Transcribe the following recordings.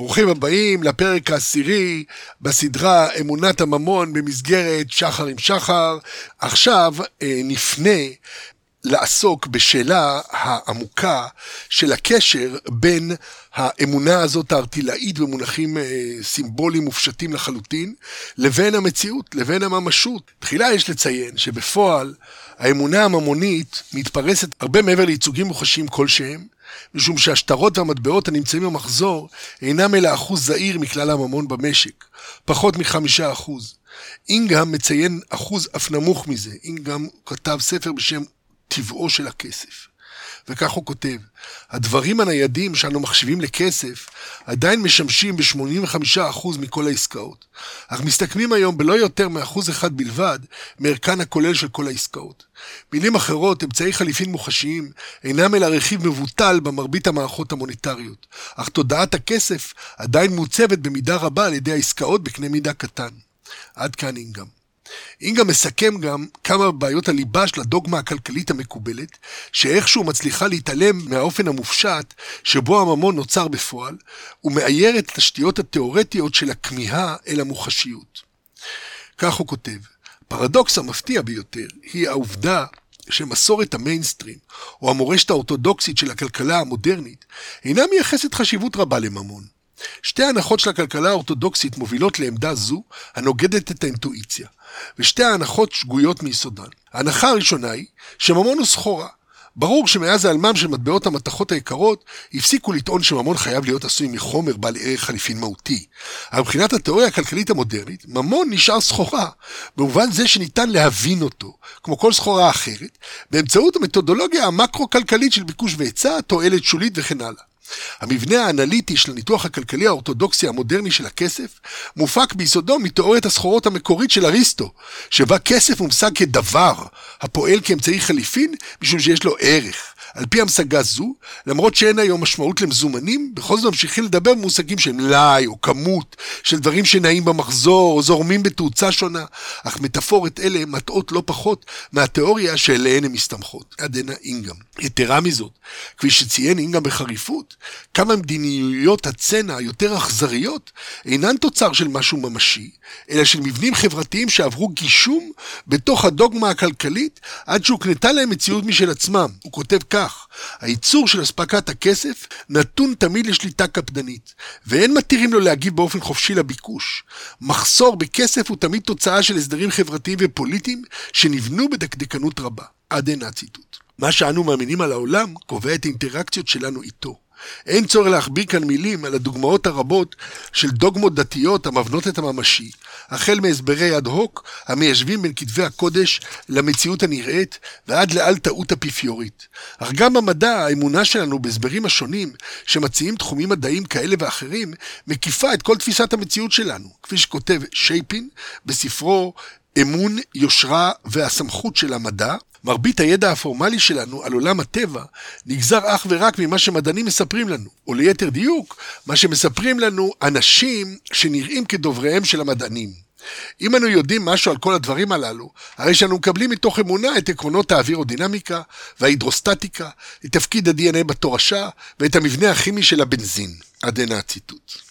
ברוכים הבאים לפרק העשירי בסדרה אמונת הממון במסגרת שחר עם שחר. עכשיו אה, נפנה לעסוק בשאלה העמוקה של הקשר בין האמונה הזאת הארטילאית במונחים אה, סימבוליים מופשטים לחלוטין, לבין המציאות, לבין הממשות. תחילה יש לציין שבפועל האמונה הממונית מתפרסת הרבה מעבר לייצוגים מוחשיים כלשהם, משום שהשטרות והמטבעות הנמצאים במחזור אינם אלא אחוז זעיר מכלל הממון במשק, פחות מחמישה אחוז. אינגהם מציין אחוז אף נמוך מזה, אינגהם כתב ספר בשם טבעו של הכסף. וכך הוא כותב, הדברים הניידים שאנו מחשיבים לכסף עדיין משמשים ב-85% מכל העסקאות, אך מסתכמים היום בלא יותר מאחוז אחד בלבד מערכן הכולל של כל העסקאות. מילים אחרות, אמצעי חליפין מוחשיים אינם אלא רכיב מבוטל במרבית המערכות המוניטריות, אך תודעת הכסף עדיין מוצבת במידה רבה על ידי העסקאות בקנה מידה קטן. עד כאן אינגם. אינגה מסכם גם כמה בעיות הליבה של הדוגמה הכלכלית המקובלת, שאיכשהו מצליחה להתעלם מהאופן המופשט שבו הממון נוצר בפועל, ומאייר את התשתיות התאורטיות של הכמיהה אל המוחשיות. כך הוא כותב, הפרדוקס המפתיע ביותר היא העובדה שמסורת המיינסטרים, או המורשת האורתודוקסית של הכלכלה המודרנית, אינה מייחסת חשיבות רבה לממון. שתי ההנחות של הכלכלה האורתודוקסית מובילות לעמדה זו, הנוגדת את האינטואיציה, ושתי ההנחות שגויות מיסודן. ההנחה הראשונה היא שממון הוא סחורה. ברור שמאז העלמם של מטבעות המתכות היקרות, הפסיקו לטעון שממון חייב להיות עשוי מחומר בעל ערך חליפין מהותי. אבל מבחינת התיאוריה הכלכלית המודרנית, ממון נשאר סחורה, במובן זה שניתן להבין אותו, כמו כל סחורה אחרת, באמצעות המתודולוגיה המקרו-כלכלית של ביקוש והיצע, תועלת שולית וכן הלאה. המבנה האנליטי של הניתוח הכלכלי האורתודוקסי המודרני של הכסף מופק ביסודו מתיאוריית הסחורות המקורית של אריסטו, שבה כסף מומשג כדבר הפועל כאמצעי חליפין משום שיש לו ערך. על פי המשגה זו, למרות שאין היום משמעות למזומנים, בכל זאת ממשיכים לדבר במושגים של מלאי או כמות, של דברים שנעים במחזור או זורמים בתאוצה שונה, אך מטאפורת אלה מטעות לא פחות מהתיאוריה שאליהן הן מסתמכות. עד הנה אינגם. יתרה מזאת, כפי שציין אינגם בחריפות, כמה מדיניויות הצנע היותר אכזריות אינן תוצר של משהו ממשי, אלא של מבנים חברתיים שעברו גישום בתוך הדוגמה הכלכלית עד שהוקנתה להם מציאות משל עצמם. הוא כותב כך, הייצור של אספקת הכסף נתון תמיד לשליטה קפדנית, ואין מתירים לו להגיב באופן חופשי לביקוש. מחסור בכסף הוא תמיד תוצאה של הסדרים חברתיים ופוליטיים שנבנו בדקדקנות רבה. עד הנה הציטוט. מה שאנו מאמינים על העולם קובע את האינטראקציות שלנו איתו. אין צורך להכביר כאן מילים על הדוגמאות הרבות של דוגמות דתיות המבנות את הממשי, החל מהסברי אד הוק המיישבים בין כתבי הקודש למציאות הנראית ועד לאל טעות אפיפיורית. אך גם במדע האמונה שלנו בהסברים השונים שמציעים תחומים מדעיים כאלה ואחרים מקיפה את כל תפיסת המציאות שלנו, כפי שכותב שייפין בספרו אמון, יושרה והסמכות של המדע, מרבית הידע הפורמלי שלנו על עולם הטבע נגזר אך ורק ממה שמדענים מספרים לנו, או ליתר דיוק, מה שמספרים לנו אנשים שנראים כדובריהם של המדענים. אם אנו יודעים משהו על כל הדברים הללו, הרי שאנו מקבלים מתוך אמונה את עקרונות האווירודינמיקה וההידרוסטטיקה, את תפקיד ה-DNA בתורשה ואת המבנה הכימי של הבנזין. עד הנה הציטוט.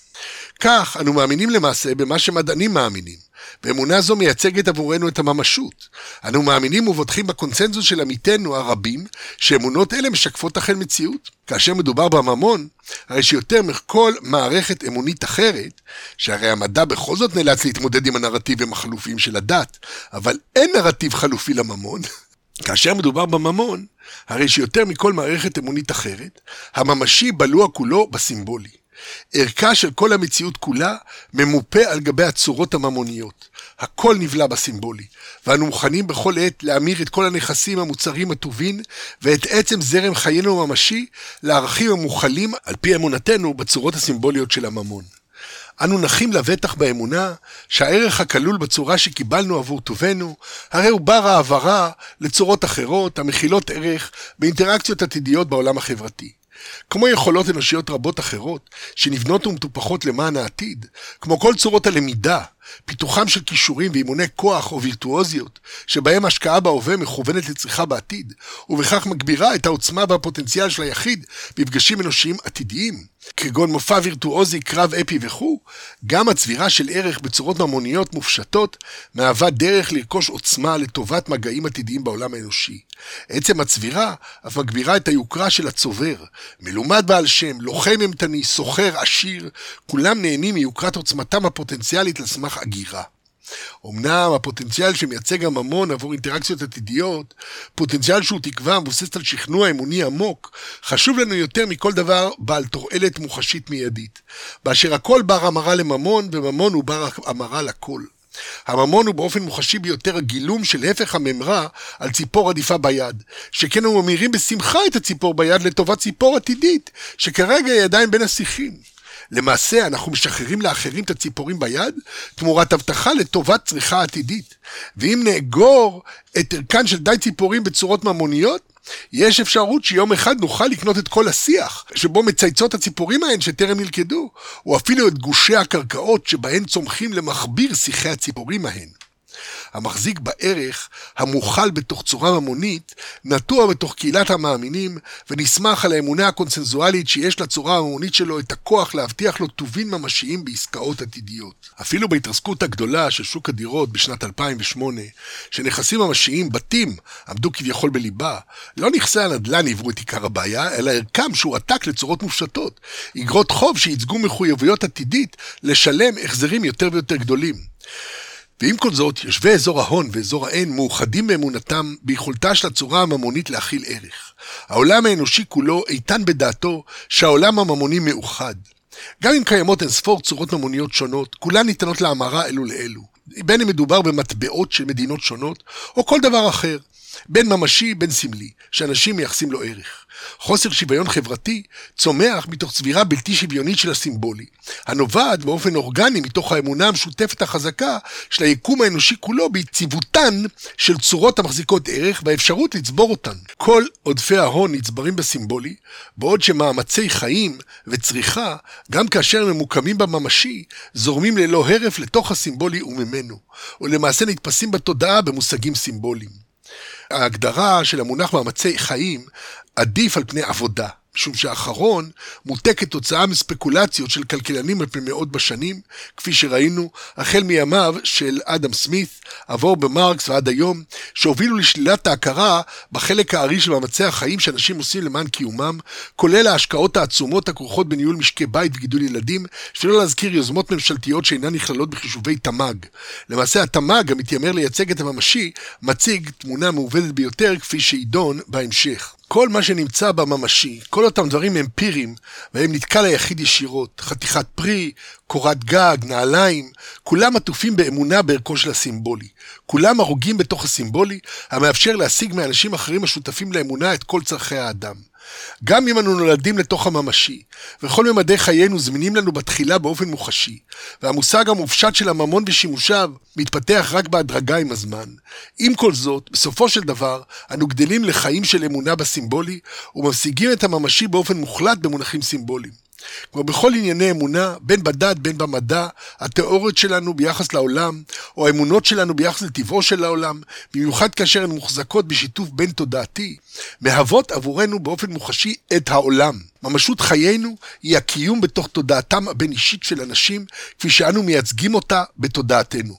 כך אנו מאמינים למעשה במה שמדענים מאמינים, ואמונה זו מייצגת עבורנו את הממשות. אנו מאמינים ובוטחים בקונצנזוס של עמיתינו הרבים, שאמונות אלה משקפות אכן מציאות. כאשר מדובר בממון, הרי שיותר מכל מערכת אמונית אחרת, שהרי המדע בכל זאת נאלץ להתמודד עם הנרטיבים החלופיים של הדת, אבל אין נרטיב חלופי לממון. כאשר מדובר בממון, הרי שיותר מכל מערכת אמונית אחרת, הממשי בלוע כולו בסימבולי. ערכה של כל המציאות כולה ממופה על גבי הצורות הממוניות. הכל נבלע בסימבולי, ואנו מוכנים בכל עת להמיר את כל הנכסים המוצרים הטובין ואת עצם זרם חיינו הממשי לערכים המוכלים על פי אמונתנו בצורות הסימבוליות של הממון. אנו נחים לבטח באמונה שהערך הכלול בצורה שקיבלנו עבור טובנו, הרי הוא בר העברה לצורות אחרות המכילות ערך באינטראקציות עתידיות בעולם החברתי. כמו יכולות אנושיות רבות אחרות, שנבנות ומטופחות למען העתיד, כמו כל צורות הלמידה, פיתוחם של כישורים ואימוני כוח או וירטואוזיות, שבהם השקעה בהווה מכוונת לצריכה בעתיד, ובכך מגבירה את העוצמה והפוטנציאל של היחיד במפגשים אנושיים עתידיים, כגון מופע וירטואוזי, קרב אפי וכו', גם הצבירה של ערך בצורות ממוניות מופשטות, מהווה דרך לרכוש עוצמה לטובת מגעים עתידיים בעולם האנושי. עצם הצבירה אף מגבירה את היוקרה של הצובר. מלומד בעל שם, לוחם אימתני, סוחר, עשיר, כולם נהנים מיוקרת עוצמתם הפוטנציאלית על סמך הגירה. אמנם הפוטנציאל שמייצג הממון עבור אינטראקציות עתידיות, פוטנציאל שהוא תקווה מבוססת על שכנוע אמוני עמוק, חשוב לנו יותר מכל דבר בעל תועלת מוחשית מיידית. באשר הכל בר המרה לממון, וממון הוא בר המרה לכל. הממון הוא באופן מוחשי ביותר הגילום של הפך הממרה על ציפור עדיפה ביד, שכן הוא ממירים בשמחה את הציפור ביד לטובת ציפור עתידית, שכרגע היא עדיין בין השיחים. למעשה, אנחנו משחררים לאחרים את הציפורים ביד, תמורת הבטחה לטובת צריכה עתידית. ואם נאגור את ערכן של די ציפורים בצורות ממוניות, יש אפשרות שיום אחד נוכל לקנות את כל השיח, שבו מצייצות הציפורים ההן שטרם נלכדו, או אפילו את גושי הקרקעות שבהן צומחים למכביר שיחי הציפורים ההן. המחזיק בערך המוכל בתוך צורה ממונית, נטוע בתוך קהילת המאמינים, ונסמך על האמונה הקונסנזואלית שיש לצורה הממונית שלו את הכוח להבטיח לו טובין ממשיים בעסקאות עתידיות. אפילו בהתרסקות הגדולה של שוק הדירות בשנת 2008, שנכסים ממשיים, בתים, עמדו כביכול בליבה, לא נכסי הנדל"ן עברו את עיקר הבעיה, אלא ערכם שהועתק לצורות מופשטות, אגרות חוב שייצגו מחויבויות עתידית לשלם החזרים יותר ויותר גדולים. ועם כל זאת, יושבי אזור ההון ואזור האין מאוחדים באמונתם ביכולתה של הצורה הממונית להכיל ערך. העולם האנושי כולו איתן בדעתו שהעולם הממוני מאוחד. גם אם קיימות אין ספור צורות ממוניות שונות, כולן ניתנות להמרה אלו לאלו. בין אם מדובר במטבעות של מדינות שונות, או כל דבר אחר. בין ממשי בין סמלי, שאנשים מייחסים לו ערך. חוסר שוויון חברתי צומח מתוך צבירה בלתי שוויונית של הסימבולי, הנובעת באופן אורגני מתוך האמונה המשותפת החזקה של היקום האנושי כולו ביציבותן של צורות המחזיקות ערך והאפשרות לצבור אותן. כל עודפי ההון נצברים בסימבולי, בעוד שמאמצי חיים וצריכה, גם כאשר הם ממוקמים בממשי, זורמים ללא הרף לתוך הסימבולי וממנו, ולמעשה נתפסים בתודעה במושגים סימבוליים. ההגדרה של המונח מאמצי חיים עדיף על פני עבודה. משום שהאחרון מוטה כתוצאה מספקולציות של כלכלנים על פני מאות בשנים, כפי שראינו, החל מימיו של אדם סמית, עבור במרקס ועד היום, שהובילו לשלילת ההכרה בחלק הארי של מאמצי החיים שאנשים עושים למען קיומם, כולל ההשקעות העצומות הכרוכות בניהול משקי בית וגידול ילדים, שלא להזכיר יוזמות ממשלתיות שאינן נכללות בחישובי תמ"ג. למעשה התמ"ג, המתיימר לייצג את הממשי, מציג תמונה מעובדת ביותר, כפי שידון בהמשך. כל מה שנמצא בממשי, כל אותם דברים אמפיריים, בהם נתקל היחיד ישירות, חתיכת פרי, קורת גג, נעליים, כולם עטופים באמונה בערכו של הסימבולי. כולם הרוגים בתוך הסימבולי, המאפשר להשיג מאנשים אחרים השותפים לאמונה את כל צורכי האדם. גם אם אנו נולדים לתוך הממשי, וכל ממדי חיינו זמינים לנו בתחילה באופן מוחשי, והמושג המופשט של הממון ושימושיו מתפתח רק בהדרגה עם הזמן. עם כל זאת, בסופו של דבר, אנו גדלים לחיים של אמונה בסימבולי, ומשיגים את הממשי באופן מוחלט במונחים סימבוליים. כמו בכל ענייני אמונה, בין בדת בין במדע, התיאוריות שלנו ביחס לעולם, או האמונות שלנו ביחס לטבעו של העולם, במיוחד כאשר הן מוחזקות בשיתוף בין תודעתי, מהוות עבורנו באופן מוחשי את העולם. ממשות חיינו היא הקיום בתוך תודעתם הבין-אישית של אנשים, כפי שאנו מייצגים אותה בתודעתנו.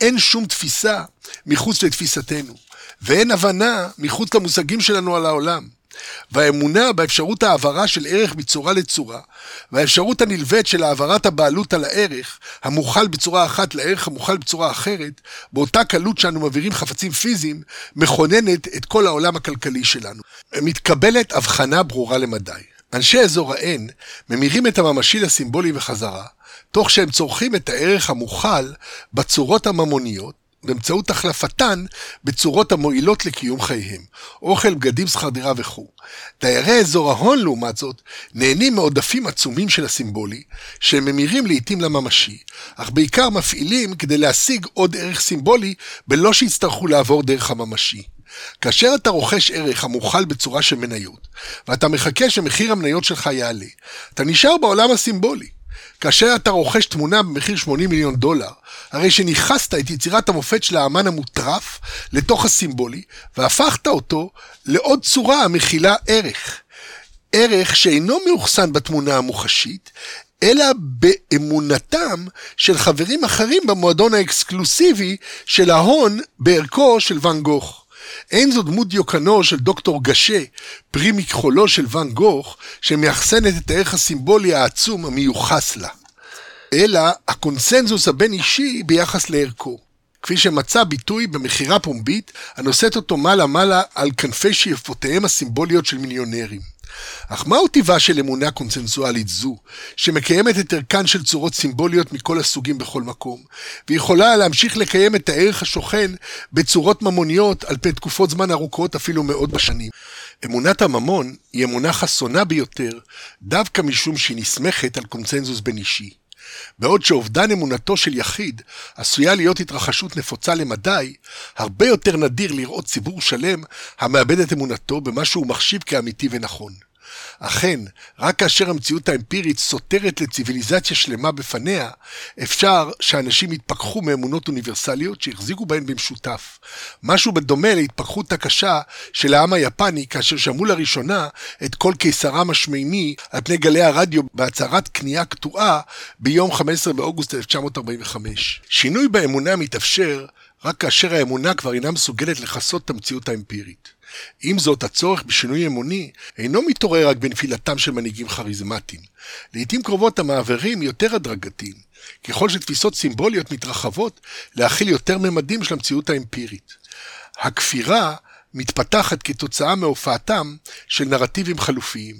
אין שום תפיסה מחוץ לתפיסתנו, ואין הבנה מחוץ למושגים שלנו על העולם. והאמונה באפשרות העברה של ערך מצורה לצורה, והאפשרות הנלווית של העברת הבעלות על הערך, המוכל בצורה אחת לערך המוכל בצורה אחרת, באותה קלות שאנו מעבירים חפצים פיזיים, מכוננת את כל העולם הכלכלי שלנו. מתקבלת הבחנה ברורה למדי. אנשי אזור ה-N ממירים את הממשי לסימבולי וחזרה, תוך שהם צורכים את הערך המוכל בצורות הממוניות, באמצעות החלפתן בצורות המועילות לקיום חייהם, אוכל, בגדים, שכר דירה וכו'. דיירי אזור ההון, לעומת זאת, נהנים מעודפים עצומים של הסימבולי, שהם ממירים לעיתים לממשי, אך בעיקר מפעילים כדי להשיג עוד ערך סימבולי, בלא שיצטרכו לעבור דרך הממשי. כאשר אתה רוכש ערך המוכל בצורה של מניות, ואתה מחכה שמחיר המניות שלך יעלה, אתה נשאר בעולם הסימבולי. כאשר אתה רוכש תמונה במחיר 80 מיליון דולר, הרי שניכסת את יצירת המופת של האמן המוטרף לתוך הסימבולי, והפכת אותו לעוד צורה המכילה ערך. ערך שאינו מאוחסן בתמונה המוחשית, אלא באמונתם של חברים אחרים במועדון האקסקלוסיבי של ההון בערכו של ואן גוך. אין זו דמות דיוקנו של דוקטור גאשה, פרי מכחולו של ואן גוך, שמאחסנת את הערך הסימבולי העצום המיוחס לה, אלא הקונצנזוס הבין-אישי ביחס לערכו. כפי שמצא ביטוי במכירה פומבית, הנושאת אותו מעלה-מעלה על כנפי שאיפותיהם הסימבוליות של מיליונרים. אך מהו טיבה של אמונה קונצנזואלית זו, שמקיימת את ערכן של צורות סימבוליות מכל הסוגים בכל מקום, ויכולה להמשיך לקיים את הערך השוכן בצורות ממוניות על פני תקופות זמן ארוכות אפילו מאות בשנים. אמונת הממון היא אמונה חסונה ביותר, דווקא משום שהיא נסמכת על קונצנזוס בין אישי. בעוד שאובדן אמונתו של יחיד עשויה להיות התרחשות נפוצה למדי, הרבה יותר נדיר לראות ציבור שלם המאבד את אמונתו במה שהוא מחשיב כאמיתי ונכון. אכן, רק כאשר המציאות האמפירית סותרת לציוויליזציה שלמה בפניה, אפשר שאנשים יתפכחו מאמונות אוניברסליות שהחזיקו בהן במשותף. משהו בדומה להתפכחות הקשה של העם היפני כאשר שמעו לראשונה את קול קיסרם השמימי על פני גלי הרדיו בהצהרת כניעה קטועה ביום 15 באוגוסט 1945. שינוי באמונה מתאפשר רק כאשר האמונה כבר אינה מסוגלת לכסות את המציאות האמפירית. עם זאת, הצורך בשינוי אמוני אינו מתעורר רק בנפילתם של מנהיגים כריזמטיים. לעיתים קרובות המעברים יותר הדרגתיים, ככל שתפיסות סימבוליות מתרחבות להכיל יותר ממדים של המציאות האמפירית. הכפירה מתפתחת כתוצאה מהופעתם של נרטיבים חלופיים,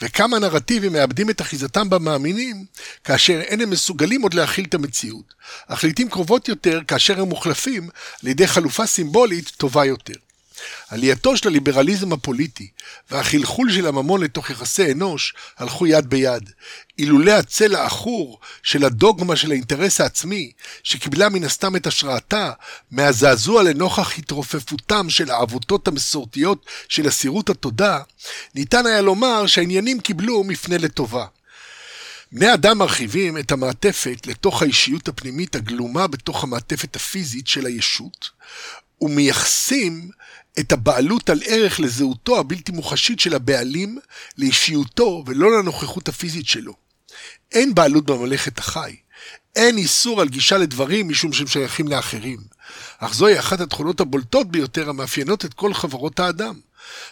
וכמה נרטיבים מאבדים את אחיזתם במאמינים כאשר אין הם מסוגלים עוד להכיל את המציאות, אך לעיתים קרובות יותר כאשר הם מוחלפים על ידי חלופה סימבולית טובה יותר. עלייתו של הליברליזם הפוליטי והחלחול של הממון לתוך יחסי אנוש הלכו יד ביד. אילולא הצל העכור של הדוגמה של האינטרס העצמי, שקיבלה מן הסתם את השראתה מהזעזוע לנוכח התרופפותם של העבותות המסורתיות של אסירות התודה, ניתן היה לומר שהעניינים קיבלו מפנה לטובה. בני אדם מרחיבים את המעטפת לתוך האישיות הפנימית הגלומה בתוך המעטפת הפיזית של הישות, ומייחסים את הבעלות על ערך לזהותו הבלתי מוחשית של הבעלים, לאישיותו ולא לנוכחות הפיזית שלו. אין בעלות בממלכת החי. אין איסור על גישה לדברים משום שהם שייכים לאחרים. אך זוהי אחת התכונות הבולטות ביותר המאפיינות את כל חברות האדם.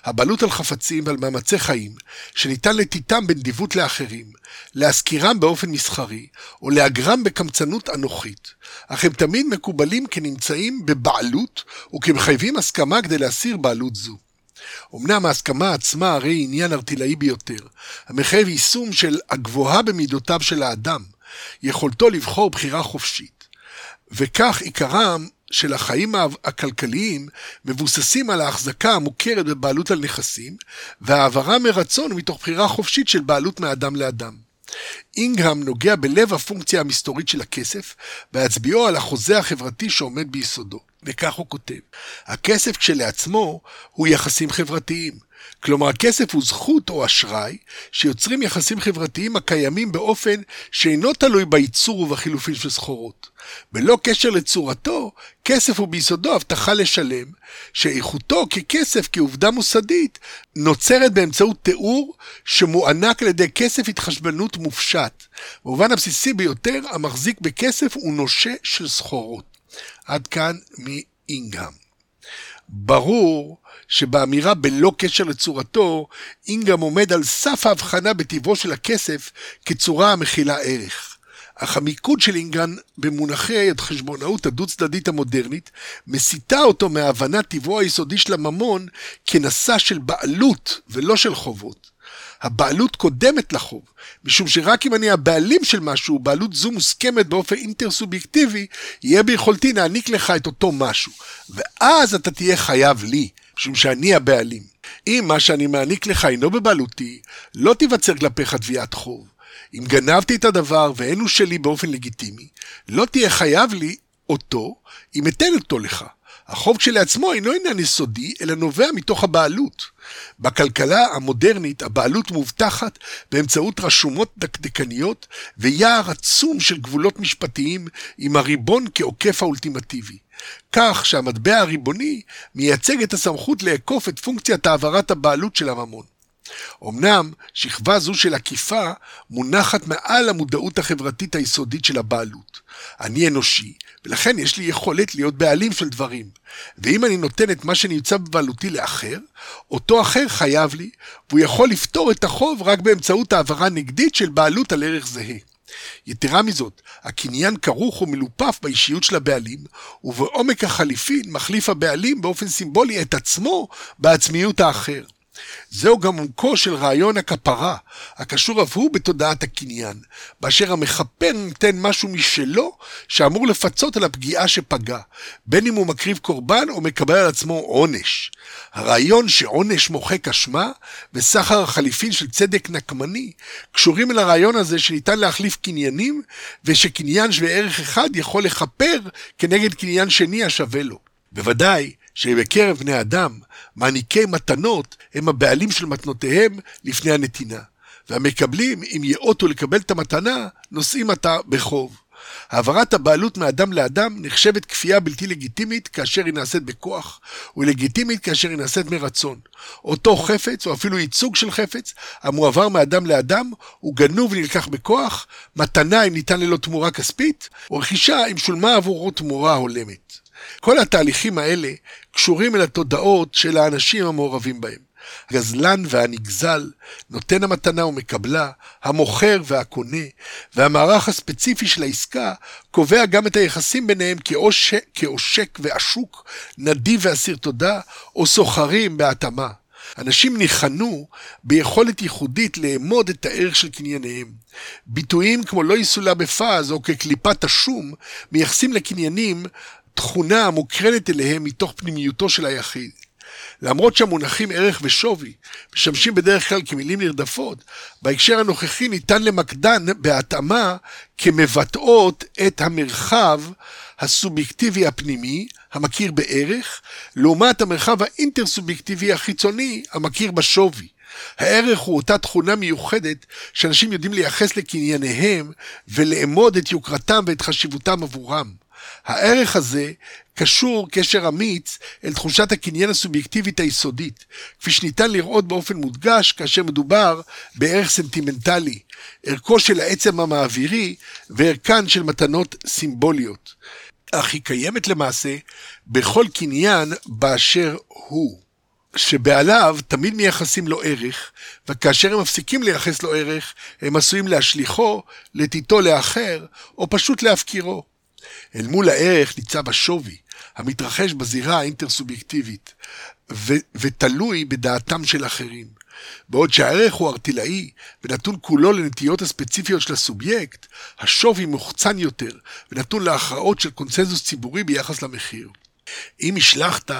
הבעלות על חפצים ועל מאמצי חיים, שניתן לתיתם בנדיבות לאחרים, להשכירם באופן מסחרי, או לאגרם בקמצנות אנוכית, אך הם תמיד מקובלים כנמצאים בבעלות, וכמחייבים הסכמה כדי להסיר בעלות זו. אמנם ההסכמה עצמה הרי היא עניין ארטילאי ביותר, המחייב יישום של הגבוהה במידותיו של האדם, יכולתו לבחור בחירה חופשית. וכך עיקרם של החיים הכלכליים מבוססים על ההחזקה המוכרת בבעלות על נכסים, והעברה מרצון מתוך בחירה חופשית של בעלות מאדם לאדם. אינגהם נוגע בלב הפונקציה המסתורית של הכסף, בהצביעו על החוזה החברתי שעומד ביסודו. וכך הוא כותב: הכסף כשלעצמו הוא יחסים חברתיים. כלומר, כסף הוא זכות או אשראי שיוצרים יחסים חברתיים הקיימים באופן שאינו תלוי בייצור ובחילופין של סחורות. בלא קשר לצורתו, כסף הוא ביסודו הבטחה לשלם, שאיכותו ככסף, כעובדה מוסדית, נוצרת באמצעות תיאור שמוענק על ידי כסף התחשבנות מופשט. במובן הבסיסי ביותר, המחזיק בכסף הוא נושה של סחורות. עד כאן מאינגהם. ברור שבאמירה בלא קשר לצורתו, אינגהם עומד על סף ההבחנה בטבעו של הכסף כצורה המכילה ערך. אך המיקוד של אינגן במונחי החשבונאות הדו-צדדית המודרנית מסיטה אותו מהבנת טבעו היסודי של הממון כנשא של בעלות ולא של חובות. הבעלות קודמת לחוב, משום שרק אם אני הבעלים של משהו, בעלות זו מוסכמת באופן אינטר-סובייקטיבי, יהיה ביכולתי להעניק לך את אותו משהו. ואז אתה תהיה חייב לי, משום שאני הבעלים. אם מה שאני מעניק לך אינו בבעלותי, לא תיווצר כלפיך תביעת חוב. אם גנבתי את הדבר ואין הוא שלי באופן לגיטימי, לא תהיה חייב לי אותו אם אתן אותו לך. החוב כשלעצמו אינו עניין יסודי, אלא נובע מתוך הבעלות. בכלכלה המודרנית הבעלות מובטחת באמצעות רשומות דקדקניות ויער עצום של גבולות משפטיים עם הריבון כעוקף האולטימטיבי. כך שהמטבע הריבוני מייצג את הסמכות לאכוף את פונקציית העברת הבעלות של הממון. אמנם שכבה זו של עקיפה מונחת מעל המודעות החברתית היסודית של הבעלות. אני אנושי, ולכן יש לי יכולת להיות בעלים של דברים. ואם אני נותן את מה שנמצא בבעלותי לאחר, אותו אחר חייב לי, והוא יכול לפתור את החוב רק באמצעות העברה נגדית של בעלות על ערך זהה. יתרה מזאת, הקניין כרוך ומלופף באישיות של הבעלים, ובעומק החליפין מחליף הבעלים באופן סימבולי את עצמו בעצמיות האחר. זהו גם עומקו של רעיון הכפרה, הקשור אף הוא בתודעת הקניין, באשר המכפר נותן משהו משלו, שאמור לפצות על הפגיעה שפגע, בין אם הוא מקריב קורבן או מקבל על עצמו עונש. הרעיון שעונש מוחק אשמה, וסחר החליפין של צדק נקמני, קשורים אל הרעיון הזה שניתן להחליף קניינים, ושקניין שווה ערך אחד יכול לכפר כנגד קניין שני השווה לו. בוודאי שבקרב בני אדם, מעניקי מתנות הם הבעלים של מתנותיהם לפני הנתינה. והמקבלים, אם יאותו לקבל את המתנה, נושאים עתה בחוב. העברת הבעלות מאדם לאדם נחשבת כפייה בלתי לגיטימית כאשר היא נעשית בכוח, ולגיטימית כאשר היא נעשית מרצון. אותו חפץ, או אפילו ייצוג של חפץ, המועבר מאדם לאדם, הוא גנוב ונלקח בכוח, מתנה אם ניתן ללא תמורה כספית, או רכישה אם שולמה עבורו תמורה הולמת. כל התהליכים האלה קשורים אל התודעות של האנשים המעורבים בהם. הגזלן והנגזל, נותן המתנה ומקבלה, המוכר והקונה, והמערך הספציפי של העסקה קובע גם את היחסים ביניהם כעושק, כעושק ועשוק, נדיב ואסיר תודה, או סוחרים בהתאמה. אנשים ניחנו ביכולת ייחודית לאמוד את הערך של קנייניהם. ביטויים כמו לא יסולא בפז או כקליפת השום מייחסים לקניינים תכונה המוקרנת אליהם מתוך פנימיותו של היחיד. למרות שהמונחים ערך ושווי משמשים בדרך כלל כמילים נרדפות, בהקשר הנוכחי ניתן למקדן בהתאמה כמבטאות את המרחב הסובייקטיבי הפנימי, המכיר בערך, לעומת המרחב האינטרסובייקטיבי החיצוני, המכיר בשווי. הערך הוא אותה תכונה מיוחדת שאנשים יודעים לייחס לקנייניהם ולאמוד את יוקרתם ואת חשיבותם עבורם. הערך הזה קשור קשר אמיץ אל תחושת הקניין הסובייקטיבית היסודית, כפי שניתן לראות באופן מודגש כאשר מדובר בערך סנטימנטלי, ערכו של העצם המעבירי וערכן של מתנות סימבוליות. אך היא קיימת למעשה בכל קניין באשר הוא. שבעליו תמיד מייחסים לו ערך, וכאשר הם מפסיקים לייחס לו ערך, הם עשויים להשליכו, לתיתו לאחר, או פשוט להפקירו. אל מול הערך ניצב השווי, המתרחש בזירה האינטרסובייקטיבית, ו- ותלוי בדעתם של אחרים. בעוד שהערך הוא ארטילאי ונתון כולו לנטיות הספציפיות של הסובייקט, השווי מוחצן יותר ונתון להכרעות של קונצנזוס ציבורי ביחס למחיר. אם השלכת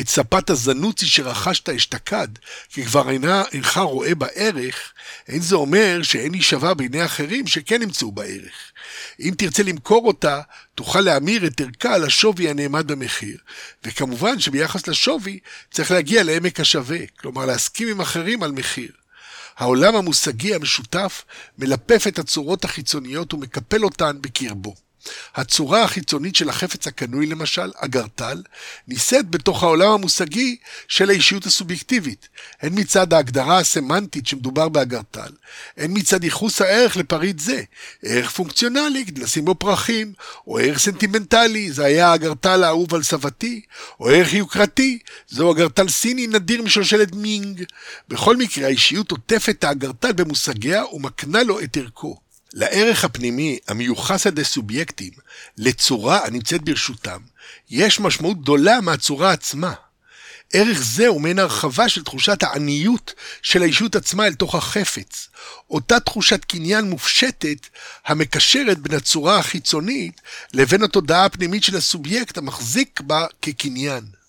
את ספת הזנוצי שרכשת אשתקד, כי כבר אינה, אינך רואה בה ערך, אין זה אומר שאין היא שווה בעיני אחרים שכן ימצאו בה ערך. אם תרצה למכור אותה, תוכל להמיר את ערכה על השווי הנאמד במחיר. וכמובן שביחס לשווי צריך להגיע לעמק השווה, כלומר להסכים עם אחרים על מחיר. העולם המושגי המשותף מלפף את הצורות החיצוניות ומקפל אותן בקרבו. הצורה החיצונית של החפץ הקנוי למשל, אגרטל, נישאת בתוך העולם המושגי של האישיות הסובייקטיבית, הן מצד ההגדרה הסמנטית שמדובר באגרטל, הן מצד ייחוס הערך לפריט זה, ערך פונקציונלי כדי לשים בו פרחים, או ערך סנטימנטלי, זה היה האגרטל האהוב על סבתי, או ערך יוקרתי, זהו אגרטל סיני נדיר משושלת מינג. בכל מקרה, האישיות עוטפת האגרטל במושגיה ומקנה לו את ערכו. לערך הפנימי המיוחס על ידי סובייקטים, לצורה הנמצאת ברשותם, יש משמעות גדולה מהצורה עצמה. ערך זה הוא מעין הרחבה של תחושת העניות של האישות עצמה אל תוך החפץ. אותה תחושת קניין מופשטת המקשרת בין הצורה החיצונית לבין התודעה הפנימית של הסובייקט המחזיק בה כקניין.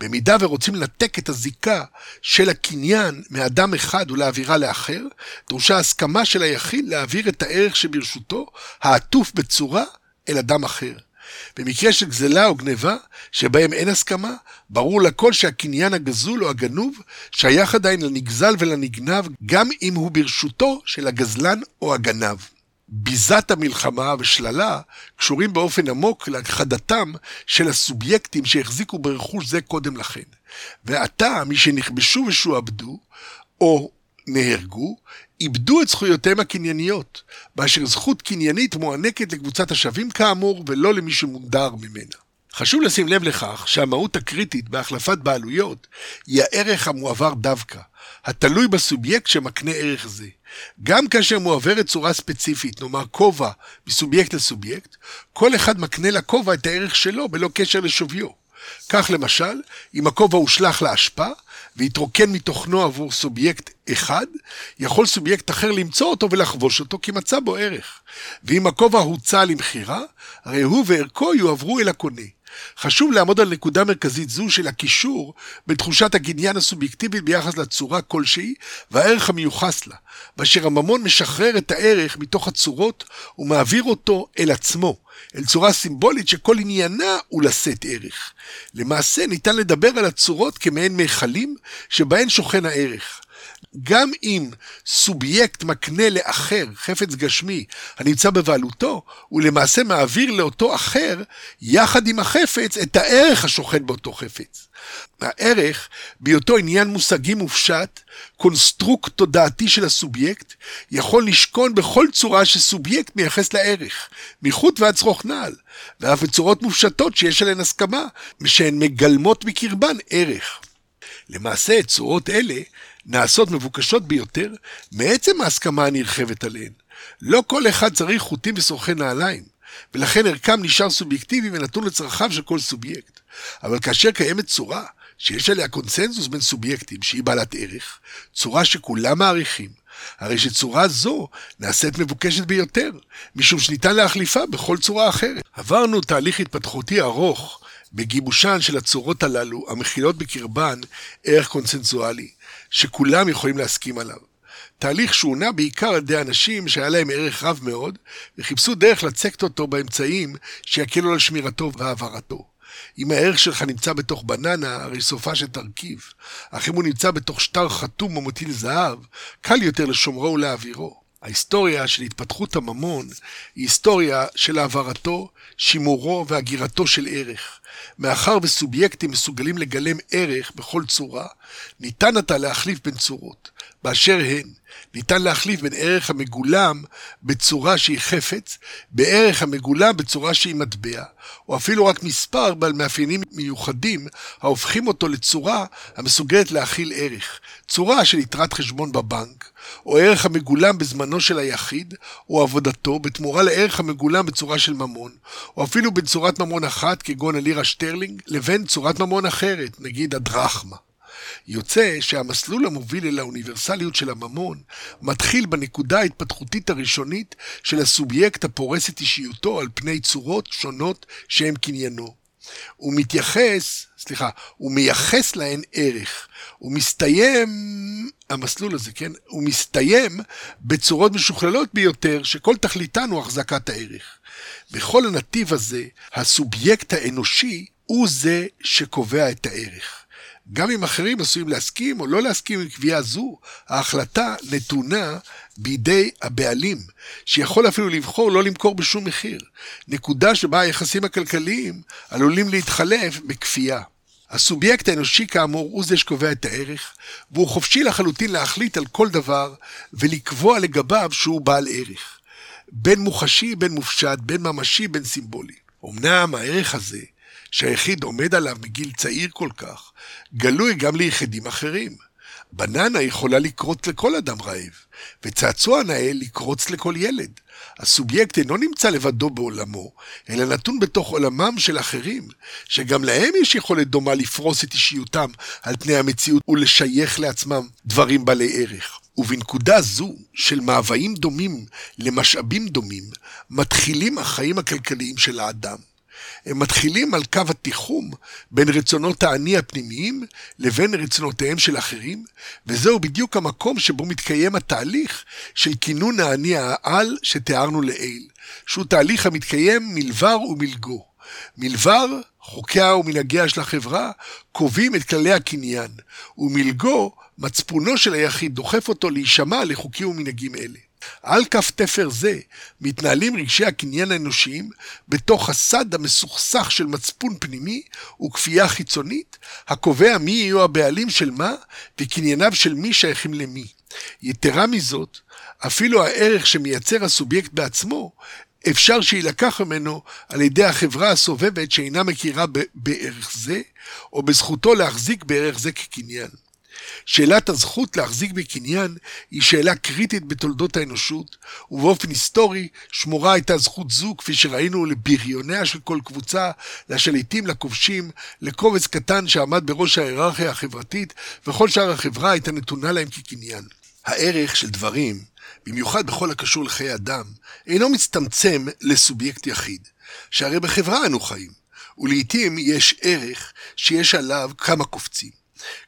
במידה ורוצים לנתק את הזיקה של הקניין מאדם אחד ולהעבירה לאחר, דרושה הסכמה של היחיד להעביר את הערך שברשותו, העטוף בצורה, אל אדם אחר. במקרה של גזלה או גניבה, שבהם אין הסכמה, ברור לכל שהקניין הגזול או הגנוב שייך עדיין לנגזל ולנגנב, גם אם הוא ברשותו של הגזלן או הגנב. ביזת המלחמה ושללה קשורים באופן עמוק להכחדתם של הסובייקטים שהחזיקו ברכוש זה קודם לכן. ועתה, מי שנכבשו ושועבדו, או נהרגו, איבדו את זכויותיהם הקנייניות, באשר זכות קניינית מוענקת לקבוצת השווים כאמור, ולא למי שמונדר ממנה. חשוב לשים לב לכך שהמהות הקריטית בהחלפת בעלויות היא הערך המועבר דווקא, התלוי בסובייקט שמקנה ערך זה. גם כאשר מועברת צורה ספציפית, נאמר כובע מסובייקט לסובייקט, כל אחד מקנה לכובע את הערך שלו בלא קשר לשוויו. כך למשל, אם הכובע הושלך לאשפה והתרוקן מתוכנו עבור סובייקט אחד, יכול סובייקט אחר למצוא אותו ולחבוש אותו כי מצא בו ערך. ואם הכובע הוצע למכירה, הרי הוא וערכו יועברו אל הקונה. חשוב לעמוד על נקודה מרכזית זו של הקישור בין תחושת הקניין הסובייקטיבית ביחס לצורה כלשהי והערך המיוחס לה, באשר הממון משחרר את הערך מתוך הצורות ומעביר אותו אל עצמו, אל צורה סימבולית שכל עניינה הוא לשאת ערך. למעשה ניתן לדבר על הצורות כמעין מיכלים שבהן שוכן הערך. גם אם סובייקט מקנה לאחר חפץ גשמי הנמצא בבעלותו, הוא למעשה מעביר לאותו אחר, יחד עם החפץ, את הערך השוכן באותו חפץ. הערך, בהיותו עניין מושגי מופשט, קונסטרוקט תודעתי של הסובייקט, יכול לשכון בכל צורה שסובייקט מייחס לערך, מחוט ועד צרוך נעל, ואף בצורות מופשטות שיש עליהן הסכמה, שהן מגלמות בקרבן ערך. למעשה, צורות אלה נעשות מבוקשות ביותר מעצם ההסכמה הנרחבת עליהן. לא כל אחד צריך חוטים ושוחי נעליים, ולכן ערכם נשאר סובייקטיבי ונתון לצרכיו של כל סובייקט. אבל כאשר קיימת צורה שיש עליה קונסנזוס בין סובייקטים שהיא בעלת ערך, צורה שכולם מעריכים, הרי שצורה זו נעשית מבוקשת ביותר, משום שניתן להחליפה בכל צורה אחרת. עברנו תהליך התפתחותי ארוך בגיבושן של הצורות הללו, המכילות בקרבן ערך קונסנזואלי, שכולם יכולים להסכים עליו. תהליך שהונע בעיקר על ידי אנשים שהיה להם ערך רב מאוד, וחיפשו דרך לצקת אותו באמצעים שיקלו על שמירתו והעברתו. אם הערך שלך נמצא בתוך בננה, הרי סופה שתרכיב. אך אם הוא נמצא בתוך שטר חתום או מטיל זהב, קל יותר לשומרו ולהעבירו. ההיסטוריה של התפתחות הממון היא היסטוריה של העברתו, שימורו והגירתו של ערך. מאחר וסובייקטים מסוגלים לגלם ערך בכל צורה, ניתן עתה להחליף בין צורות, באשר הן. ניתן להחליף בין ערך המגולם בצורה שהיא חפץ, בערך המגולם בצורה שהיא מטבע, או אפילו רק מספר בעל מאפיינים מיוחדים ההופכים אותו לצורה המסוגלת להכיל ערך, צורה של יתרת חשבון בבנק, או ערך המגולם בזמנו של היחיד, או עבודתו, בתמורה לערך המגולם בצורה של ממון, או אפילו בין צורת ממון אחת, כגון הלירה שטרלינג, לבין צורת ממון אחרת, נגיד הדרחמה. יוצא שהמסלול המוביל אל האוניברסליות של הממון מתחיל בנקודה ההתפתחותית הראשונית של הסובייקט הפורס את אישיותו על פני צורות שונות שהן קניינו. הוא מתייחס, סליחה, הוא מייחס להן ערך. הוא מסתיים, המסלול הזה, כן? הוא מסתיים בצורות משוכללות ביותר, שכל תכליתן הוא החזקת הערך. בכל הנתיב הזה, הסובייקט האנושי הוא זה שקובע את הערך. גם אם אחרים עשויים להסכים או לא להסכים עם קביעה זו, ההחלטה נתונה בידי הבעלים, שיכול אפילו לבחור לא למכור בשום מחיר. נקודה שבה היחסים הכלכליים עלולים להתחלף בכפייה. הסובייקט האנושי כאמור הוא זה שקובע את הערך, והוא חופשי לחלוטין להחליט על כל דבר ולקבוע לגביו שהוא בעל ערך. בין מוחשי, בין מופשט, בין ממשי, בין סימבולי. אמנם הערך הזה שהיחיד עומד עליו מגיל צעיר כל כך, גלוי גם ליחידים אחרים. בננה יכולה לקרוץ לכל אדם רעב, וצעצוע נאה לקרוץ לכל ילד. הסובייקט אינו נמצא לבדו בעולמו, אלא נתון בתוך עולמם של אחרים, שגם להם יש יכולת דומה לפרוס את אישיותם על פני המציאות ולשייך לעצמם דברים בעלי ערך. ובנקודה זו של מאוויים דומים למשאבים דומים, מתחילים החיים הכלכליים של האדם. הם מתחילים על קו התיחום בין רצונות האני הפנימיים לבין רצונותיהם של אחרים, וזהו בדיוק המקום שבו מתקיים התהליך של כינון האני העל שתיארנו לעיל, שהוא תהליך המתקיים מלבר ומלגו. מלבר, חוקיה ומנהגיה של החברה קובעים את כללי הקניין, ומלגו, מצפונו של היחיד דוחף אותו להישמע לחוקים ומנהגים אלה. על כף תפר זה מתנהלים רגשי הקניין האנושיים בתוך הסד המסוכסך של מצפון פנימי וכפייה חיצונית, הקובע מי יהיו הבעלים של מה וקנייניו של מי שייכים למי. יתרה מזאת, אפילו הערך שמייצר הסובייקט בעצמו, אפשר שיילקח ממנו על ידי החברה הסובבת שאינה מכירה בערך זה, או בזכותו להחזיק בערך זה כקניין. שאלת הזכות להחזיק בקניין היא שאלה קריטית בתולדות האנושות, ובאופן היסטורי שמורה הייתה זכות זו, כפי שראינו, לבריוניה של כל קבוצה, לשליטים, לכובשים, לקובץ קטן שעמד בראש ההיררכיה החברתית, וכל שאר החברה הייתה נתונה להם כקניין. הערך של דברים, במיוחד בכל הקשור לחיי אדם, אינו מצטמצם לסובייקט יחיד, שהרי בחברה אנו חיים, ולעיתים יש ערך שיש עליו כמה קופצים.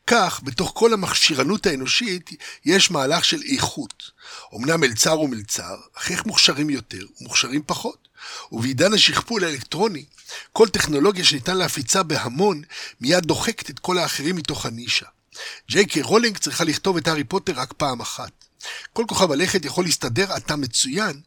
כך, בתוך כל המכשירנות האנושית, יש מהלך של איכות. אמנם מלצר הוא מלצר, אך איך מוכשרים יותר ומוכשרים פחות. ובעידן השכפול האלקטרוני, כל טכנולוגיה שניתן להפיצה בהמון, מיד דוחקת את כל האחרים מתוך הנישה. ג'יי קיי רולינג צריכה לכתוב את הארי פוטר רק פעם אחת. כל כוכב הלכת יכול להסתדר עתה מצוין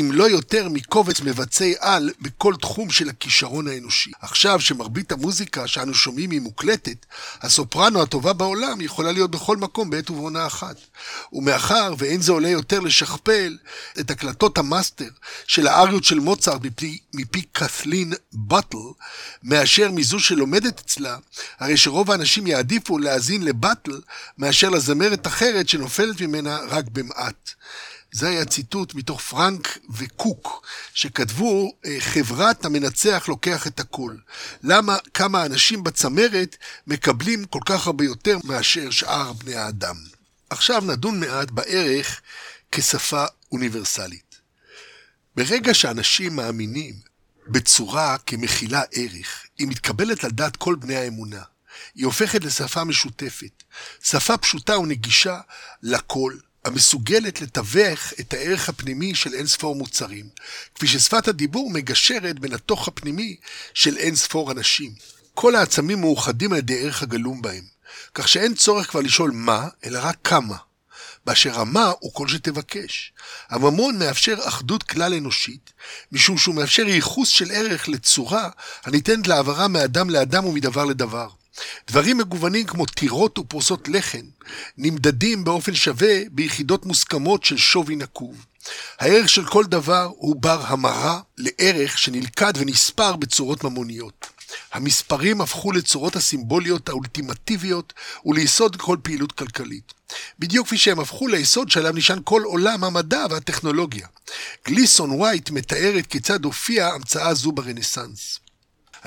אם לא יותר מקובץ מבצעי על בכל תחום של הכישרון האנושי. עכשיו שמרבית המוזיקה שאנו שומעים היא מוקלטת, הסופרנו הטובה בעולם יכולה להיות בכל מקום בעת ובעונה אחת. ומאחר ואין זה עולה יותר לשכפל את הקלטות המאסטר של האריות של מוצרט מפי, מפי קת'לין באטל, מאשר מזו שלומדת אצלה, הרי שרוב האנשים יעדיפו להאזין לבטל מאשר לזמרת אחרת שנופלת ממנה רק במעט. זה היה ציטוט מתוך פרנק וקוק, שכתבו, אה, חברת המנצח לוקח את הכל. למה כמה אנשים בצמרת מקבלים כל כך הרבה יותר מאשר שאר בני האדם. עכשיו נדון מעט בערך כשפה אוניברסלית. ברגע שאנשים מאמינים בצורה כמכילה ערך, היא מתקבלת על דעת כל בני האמונה. היא הופכת לשפה משותפת, שפה פשוטה ונגישה לכל, המסוגלת לתווך את הערך הפנימי של אין ספור מוצרים, כפי ששפת הדיבור מגשרת בין התוך הפנימי של אין ספור אנשים. כל העצמים מאוחדים על ידי ערך הגלום בהם, כך שאין צורך כבר לשאול מה, אלא רק כמה. באשר המה הוא כל שתבקש. הממון מאפשר אחדות כלל אנושית, משום שהוא מאפשר ייחוס של ערך לצורה הניתנת להעברה מאדם לאדם ומדבר לדבר. דברים מגוונים כמו טירות ופרוסות לחם נמדדים באופן שווה ביחידות מוסכמות של שווי נקוב. הערך של כל דבר הוא בר המרה לערך שנלכד ונספר בצורות ממוניות. המספרים הפכו לצורות הסימבוליות האולטימטיביות וליסוד כל פעילות כלכלית. בדיוק כפי שהם הפכו ליסוד שעליו נשען כל עולם המדע והטכנולוגיה. גליסון ווייט מתארת כיצד הופיעה המצאה זו ברנסאנס.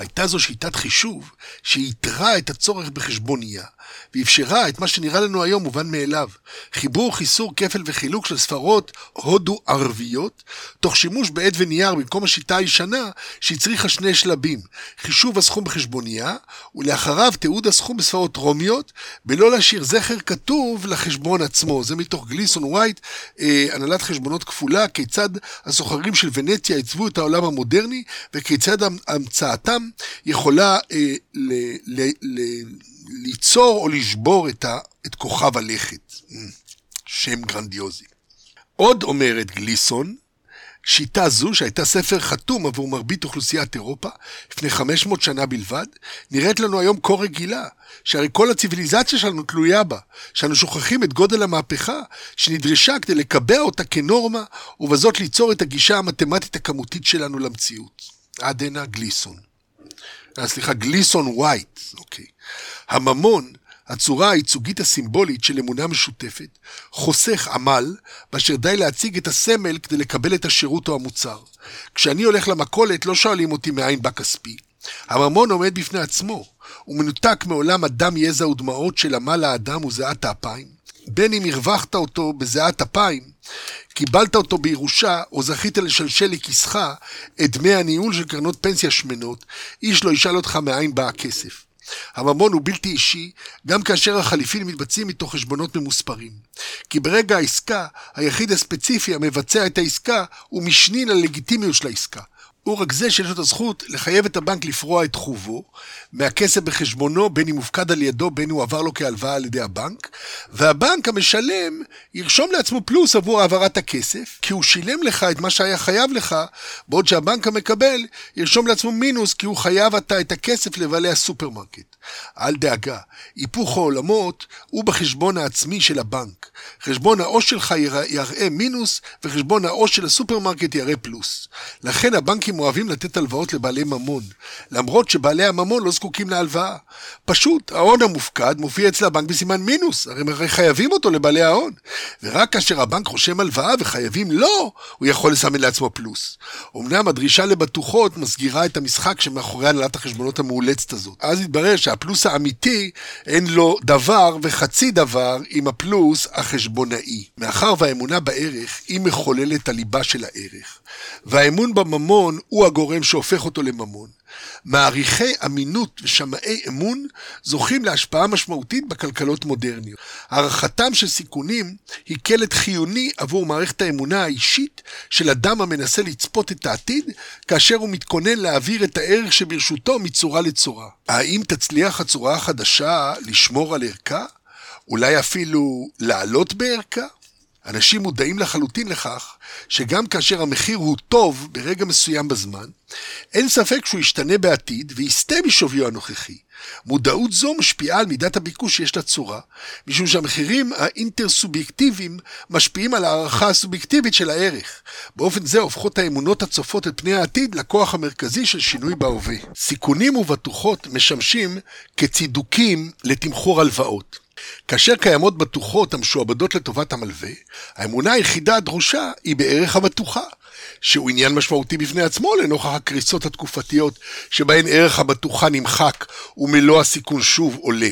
הייתה זו שיטת חישוב שייתרה את הצורך בחשבונייה, ואפשרה את מה שנראה לנו היום מובן מאליו, חיבור, חיסור, כפל וחילוק של ספרות הודו-ערביות, תוך שימוש בעט ונייר במקום השיטה הישנה שהצריכה שני שלבים, חישוב הסכום בחשבונייה, ולאחריו תיעוד הסכום בספרות רומיות, בלא להשאיר זכר כתוב לחשבון עצמו. זה מתוך גליסון ווייט, אה, הנהלת חשבונות כפולה, כיצד הסוחרים של ונציה עיצבו את העולם המודרני, וכיצד המצאתם יכולה אה, ל, ל, ל, ליצור או לשבור את, ה, את כוכב הלכת. שם גרנדיוזי. עוד אומרת גליסון, שיטה זו, שהייתה ספר חתום עבור מרבית אוכלוסיית אירופה, לפני 500 שנה בלבד, נראית לנו היום כה רגילה, שהרי כל הציוויליזציה שלנו תלויה בה, שאנו שוכחים את גודל המהפכה שנדרשה כדי לקבע אותה כנורמה, ובזאת ליצור את הגישה המתמטית הכמותית שלנו למציאות. עד הנה גליסון. אה, סליחה, גליסון ווייט, אוקיי. הממון, הצורה הייצוגית הסימבולית של אמונה משותפת, חוסך עמל, באשר די להציג את הסמל כדי לקבל את השירות או המוצר. כשאני הולך למכולת לא שואלים אותי מאין בא כספי. הממון עומד בפני עצמו, הוא מנותק מעולם הדם, יזע ודמעות של עמל האדם וזיעת האפיים. בין אם הרווחת אותו בזיעת אפיים, קיבלת אותו בירושה, או זכית לשלשל לכיסך את דמי הניהול של קרנות פנסיה שמנות, איש לא ישאל אותך מאין בא הכסף. הממון הוא בלתי אישי, גם כאשר החליפין מתבצעים מתוך חשבונות ממוספרים. כי ברגע העסקה, היחיד הספציפי המבצע את העסקה הוא משנין ללגיטימיות של העסקה. הוא רק זה שיש לו את הזכות לחייב את הבנק לפרוע את חובו מהכסף בחשבונו, בין אם מופקד על ידו, בין אם הוא עבר לו כהלוואה על ידי הבנק, והבנק המשלם ירשום לעצמו פלוס עבור העברת הכסף, כי הוא שילם לך את מה שהיה חייב לך, בעוד שהבנק המקבל ירשום לעצמו מינוס, כי הוא חייב עתה את הכסף לבעלי הסופרמרקט. אל דאגה, היפוך העולמות הוא בחשבון העצמי של הבנק. חשבון העו"ש שלך יראה מינוס, וחשבון העו"ש של הסופרמרקט יראה פלוס. לכן הבנקים אוהבים לתת הלוואות לבעלי ממון, למרות שבעלי הממון לא זקוקים להלוואה. פשוט, ההון המופקד מופיע אצל הבנק בסימן מינוס, הרי הם חייבים אותו לבעלי ההון. ורק כאשר הבנק רושם הלוואה וחייבים לו, הוא יכול לסמן לעצמו פלוס. אמנם הדרישה לבטוחות מסגירה את המשחק שמאחורי הנהלת החשבונות המאולצת הזאת. אז התברר שהפלוס האמיתי אין לו דבר וחצי דבר עם הפלוס החשבונאי. מאחר והאמונה בערך היא מחוללת הליבה של הערך, והאמון בממון הוא הגורם שהופך אותו לממון. מעריכי אמינות ושמאי אמון זוכים להשפעה משמעותית בכלכלות מודרניות. הערכתם של סיכונים היא קלט חיוני עבור מערכת האמונה האישית של אדם המנסה לצפות את העתיד, כאשר הוא מתכונן להעביר את הערך שברשותו מצורה לצורה. האם תצליח הצורה החדשה לשמור על ערכה? אולי אפילו לעלות בערכה? אנשים מודעים לחלוטין לכך שגם כאשר המחיר הוא טוב ברגע מסוים בזמן, אין ספק שהוא ישתנה בעתיד ויסטה משוויו הנוכחי. מודעות זו משפיעה על מידת הביקוש שיש לצורה, משום שהמחירים האינטרסובייקטיביים משפיעים על הערכה הסובייקטיבית של הערך. באופן זה הופכות האמונות הצופות את פני העתיד לכוח המרכזי של שינוי בהווה. סיכונים ובטוחות משמשים כצידוקים לתמחור הלוואות. כאשר קיימות בטוחות המשועבדות לטובת המלווה, האמונה היחידה הדרושה היא בערך הבטוחה, שהוא עניין משמעותי בפני עצמו לנוכח הקריסות התקופתיות שבהן ערך הבטוחה נמחק ומלוא הסיכון שוב עולה.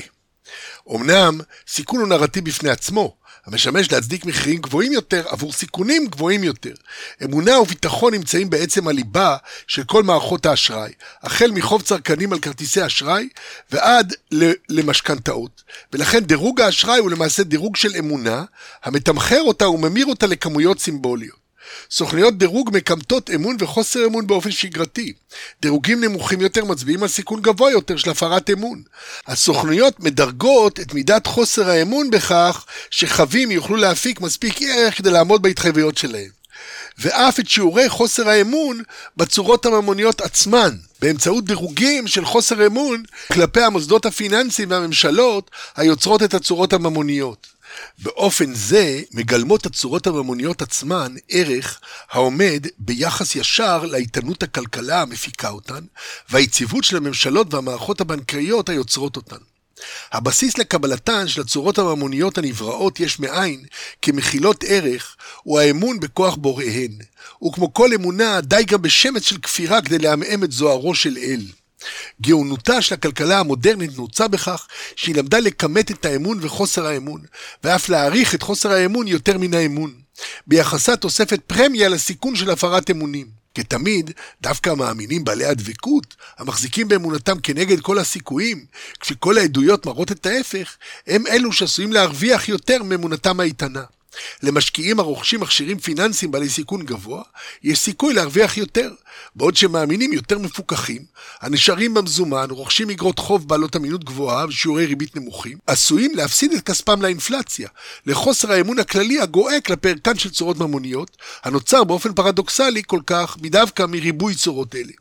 אמנם, סיכון הוא נרטיב בפני עצמו, המשמש להצדיק מחירים גבוהים יותר עבור סיכונים גבוהים יותר. אמונה וביטחון נמצאים בעצם הליבה של כל מערכות האשראי, החל מחוב צרכנים על כרטיסי אשראי ועד למשכנתאות. ולכן דירוג האשראי הוא למעשה דירוג של אמונה, המתמחר אותה וממיר אותה לכמויות סימבוליות. סוכניות דירוג מקמטות אמון וחוסר אמון באופן שגרתי. דירוגים נמוכים יותר מצביעים על סיכון גבוה יותר של הפרת אמון. הסוכנויות מדרגות את מידת חוסר האמון בכך שחבים יוכלו להפיק מספיק ערך כדי לעמוד בהתחייבויות שלהם. ואף את שיעורי חוסר האמון בצורות הממוניות עצמן, באמצעות דירוגים של חוסר אמון כלפי המוסדות הפיננסיים והממשלות היוצרות את הצורות הממוניות. באופן זה מגלמות הצורות הממוניות עצמן ערך העומד ביחס ישר לאיתנות הכלכלה המפיקה אותן, והיציבות של הממשלות והמערכות הבנקאיות היוצרות אותן. הבסיס לקבלתן של הצורות הממוניות הנבראות יש מאין, כמכילות ערך, הוא האמון בכוח בוראיהן. וכמו כל אמונה, די גם בשמץ של כפירה כדי לעמעם את זוהרו של אל. גאונותה של הכלכלה המודרנית נעוצה בכך שהיא למדה לכמת את האמון וחוסר האמון, ואף להעריך את חוסר האמון יותר מן האמון. ביחסה תוספת פרמיה לסיכון של הפרת אמונים. כתמיד, דווקא המאמינים בעלי הדבקות, המחזיקים באמונתם כנגד כל הסיכויים, כשכל העדויות מראות את ההפך, הם אלו שעשויים להרוויח יותר מאמונתם האיתנה. למשקיעים הרוכשים מכשירים פיננסיים בעלי סיכון גבוה, יש סיכוי להרוויח יותר, בעוד שמאמינים יותר מפוקחים, הנשארים במזומן, רוכשים אגרות חוב בעלות אמינות גבוהה ושיעורי ריבית נמוכים, עשויים להפסיד את כספם לאינפלציה, לחוסר האמון הכללי הגואה כלפי ערכן של צורות ממוניות, הנוצר באופן פרדוקסלי כל כך מדווקא מריבוי צורות אלה.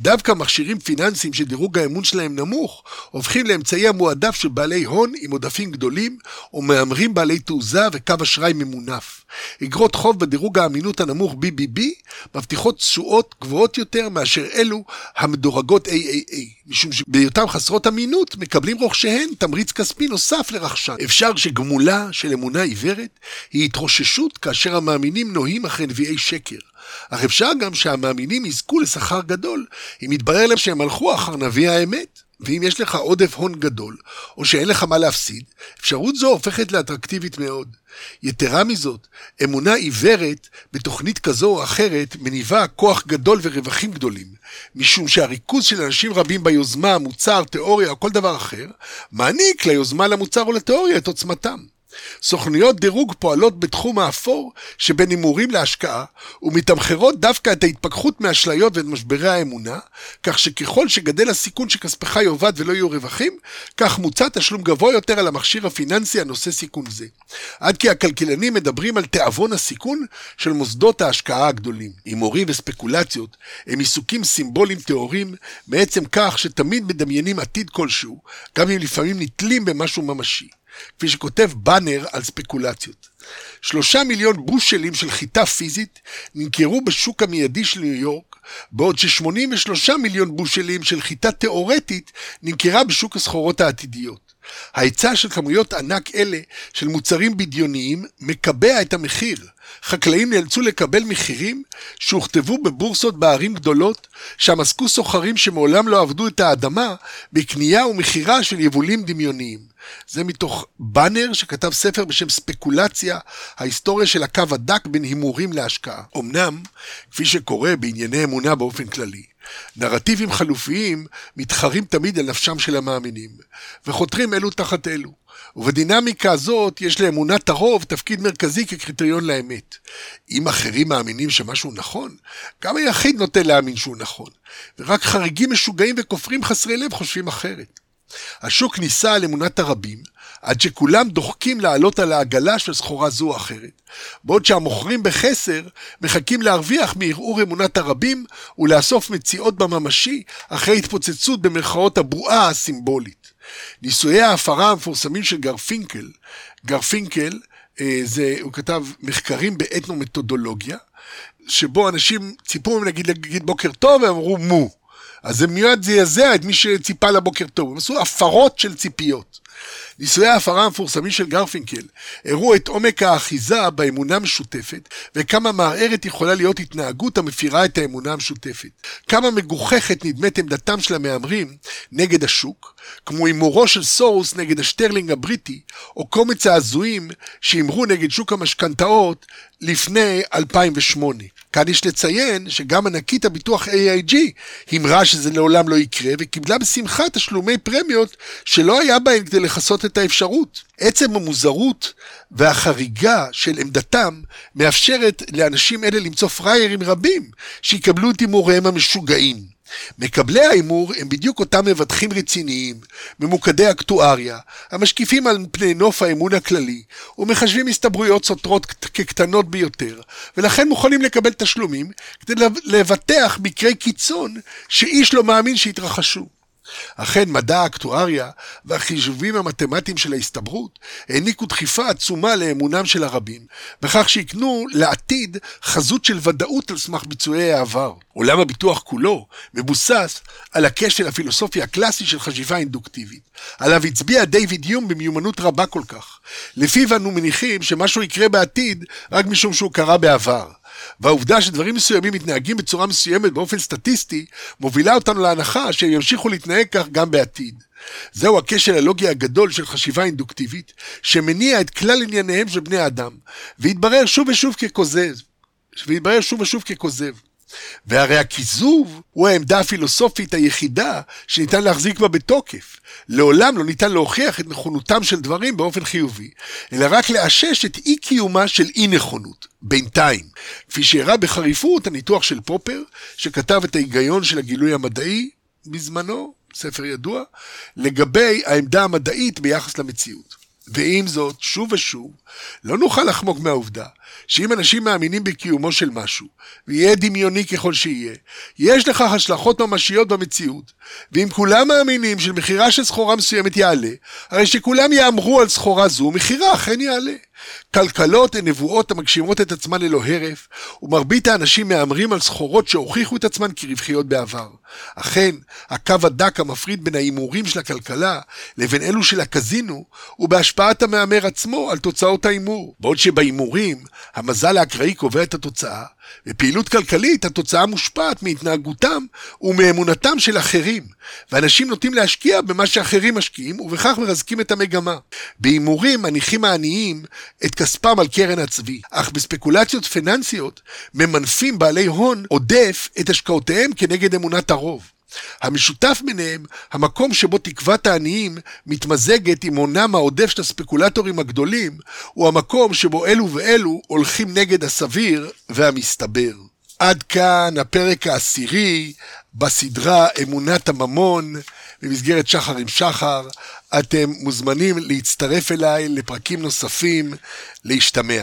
דווקא מכשירים פיננסיים שדירוג האמון שלהם נמוך, הופכים לאמצעי המועדף של בעלי הון עם עודפים גדולים, או מהמרים בעלי תעוזה וקו אשראי ממונף. אגרות חוב בדירוג האמינות הנמוך BBB מבטיחות תשואות גבוהות יותר מאשר אלו המדורגות AAA, משום שבהיותם חסרות אמינות, מקבלים רוכשיהן תמריץ כספי נוסף לרכשן. אפשר שגמולה של אמונה עיוורת היא התרוששות כאשר המאמינים נוהים אחרי נביאי שקר. אך אפשר גם שהמאמינים יזכו לשכר גדול, אם יתברר להם שהם הלכו אחר נביא האמת. ואם יש לך עודף הון גדול, או שאין לך מה להפסיד, אפשרות זו הופכת לאטרקטיבית מאוד. יתרה מזאת, אמונה עיוורת בתוכנית כזו או אחרת מניבה כוח גדול ורווחים גדולים, משום שהריכוז של אנשים רבים ביוזמה, מוצר, תיאוריה או כל דבר אחר, מעניק ליוזמה, למוצר או לתיאוריה את עוצמתם. סוכנויות דירוג פועלות בתחום האפור שבין הימורים להשקעה, ומתמחרות דווקא את ההתפכחות מאשליות ואת משברי האמונה, כך שככל שגדל הסיכון שכספך יאבד ולא יהיו רווחים, כך מוצע תשלום גבוה יותר על המכשיר הפיננסי הנושא סיכון זה. עד כי הכלכלנים מדברים על תיאבון הסיכון של מוסדות ההשקעה הגדולים. הימורים וספקולציות הם עיסוקים סימבוליים טהורים, מעצם כך שתמיד מדמיינים עתיד כלשהו, גם אם לפעמים נתלים במשהו ממשי. כפי שכותב באנר על ספקולציות. שלושה מיליון בושלים של חיטה פיזית נמכרו בשוק המיידי של ניו יורק, בעוד ש-83 מיליון בושלים של חיטה תאורטית נמכרה בשוק הסחורות העתידיות. ההיצע של כמויות ענק אלה של מוצרים בדיוניים מקבע את המחיר. חקלאים נאלצו לקבל מחירים שהוכתבו בבורסות בערים גדולות, שם עסקו סוחרים שמעולם לא עבדו את האדמה בקנייה ומכירה של יבולים דמיוניים. זה מתוך באנר שכתב ספר בשם ספקולציה, ההיסטוריה של הקו הדק בין הימורים להשקעה. אמנם, כפי שקורה בענייני אמונה באופן כללי, נרטיבים חלופיים מתחרים תמיד על נפשם של המאמינים, וחותרים אלו תחת אלו. ובדינמיקה הזאת יש לאמונת הרוב תפקיד מרכזי כקריטריון לאמת. אם אחרים מאמינים שמשהו נכון, גם היחיד נוטה להאמין שהוא נכון, ורק חריגים משוגעים וכופרים חסרי לב חושבים אחרת. השוק נישא על אמונת הרבים, עד שכולם דוחקים לעלות על העגלה של סחורה זו או אחרת, בעוד שהמוכרים בחסר מחכים להרוויח מערעור אמונת הרבים ולאסוף מציאות בממשי אחרי התפוצצות במרכאות הבועה הסימבולית. ניסויי ההפרה המפורסמים של גרפינקל, גרפינקל, אה, זה, הוא כתב מחקרים באתנו-מתודולוגיה, שבו אנשים ציפו מהם להגיד, להגיד בוקר טוב, והם אמרו מו. אז זה מאוד זעזע את מי שציפה לבוקר טוב. הם עשו הפרות של ציפיות. ניסויי ההפרה המפורסמים של גרפינקל הראו את עומק האחיזה באמונה משותפת וכמה מערערת יכולה להיות התנהגות המפירה את האמונה המשותפת. כמה מגוחכת נדמת עמדתם של המהמרים נגד השוק, כמו הימורו של סורוס נגד השטרלינג הבריטי, או קומץ ההזויים שהימרו נגד שוק המשכנתאות לפני 2008. כאן יש לציין שגם ענקית הביטוח AIG הימרה שזה לעולם לא יקרה וקיבלה בשמחה תשלומי פרמיות שלא היה בהן כדי לכסות את האפשרות. עצם המוזרות והחריגה של עמדתם מאפשרת לאנשים אלה למצוא פראיירים רבים שיקבלו את הימוריהם המשוגעים. מקבלי ההימור הם בדיוק אותם מבטחים רציניים, ממוקדי אקטואריה, המשקיפים על פני נוף האמון הכללי, ומחשבים הסתברויות סותרות כקטנות ביותר, ולכן מוכנים לקבל תשלומים כדי לבטח מקרי קיצון שאיש לא מאמין שיתרחשו. אכן, מדע האקטואריה והחישובים המתמטיים של ההסתברות העניקו דחיפה עצומה לאמונם של הרבים, בכך שהקנו לעתיד חזות של ודאות על סמך ביצועי העבר. עולם הביטוח כולו מבוסס על הכשל הפילוסופי הקלאסי של חשיבה אינדוקטיבית, עליו הצביע דיוויד יום במיומנות רבה כל כך, לפיו אנו מניחים שמשהו יקרה בעתיד רק משום שהוא קרה בעבר. והעובדה שדברים מסוימים מתנהגים בצורה מסוימת באופן סטטיסטי, מובילה אותנו להנחה שהם ימשיכו להתנהג כך גם בעתיד. זהו הכשל הלוגי הגדול של חשיבה אינדוקטיבית, שמניע את כלל ענייניהם של בני אדם, והתברר שוב ושוב ככוזב. והתברר שוב ושוב ככוזב. והרי הכיזוב הוא העמדה הפילוסופית היחידה שניתן להחזיק בה בתוקף. לעולם לא ניתן להוכיח את נכונותם של דברים באופן חיובי, אלא רק לאשש את אי קיומה של אי נכונות, בינתיים. כפי שהראה בחריפות הניתוח של פופר, שכתב את ההיגיון של הגילוי המדעי בזמנו, ספר ידוע, לגבי העמדה המדעית ביחס למציאות. ועם זאת, שוב ושוב, לא נוכל לחמוק מהעובדה שאם אנשים מאמינים בקיומו של משהו, ויהיה דמיוני ככל שיהיה, יש לכך השלכות ממשיות במציאות, ואם כולם מאמינים שמכירה של סחורה מסוימת יעלה, הרי שכולם יאמרו על סחורה זו, מחירה אכן יעלה. כלכלות הן נבואות המגשימות את עצמן ללא הרף, ומרבית האנשים מהמרים על סחורות שהוכיחו את עצמן כרווחיות בעבר. אכן, הקו הדק המפריד בין ההימורים של הכלכלה לבין אלו של הקזינו, הוא בהשפעת המהמר עצמו על תוצאות ההימור. בעוד שבהימורים, המזל האקראי קובע את התוצאה, בפעילות כלכלית התוצאה מושפעת מהתנהגותם ומאמונתם של אחרים, ואנשים נוטים להשקיע במה שאחרים משקיעים, ובכך מרזקים את המגמה. בהימורים מניחים העניים את כספם על קרן הצבי, אך בספקולציות פיננסיות ממנפים בעלי הון עודף את השקעותיהם כנגד אמונת הרוב. המשותף ביניהם, המקום שבו תקוות העניים מתמזגת עם הונם העודף של הספקולטורים הגדולים, הוא המקום שבו אלו ואלו הולכים נגד הסביר והמסתבר. עד כאן הפרק העשירי בסדרה אמונת הממון במסגרת שחר עם שחר. אתם מוזמנים להצטרף אליי לפרקים נוספים, להשתמע.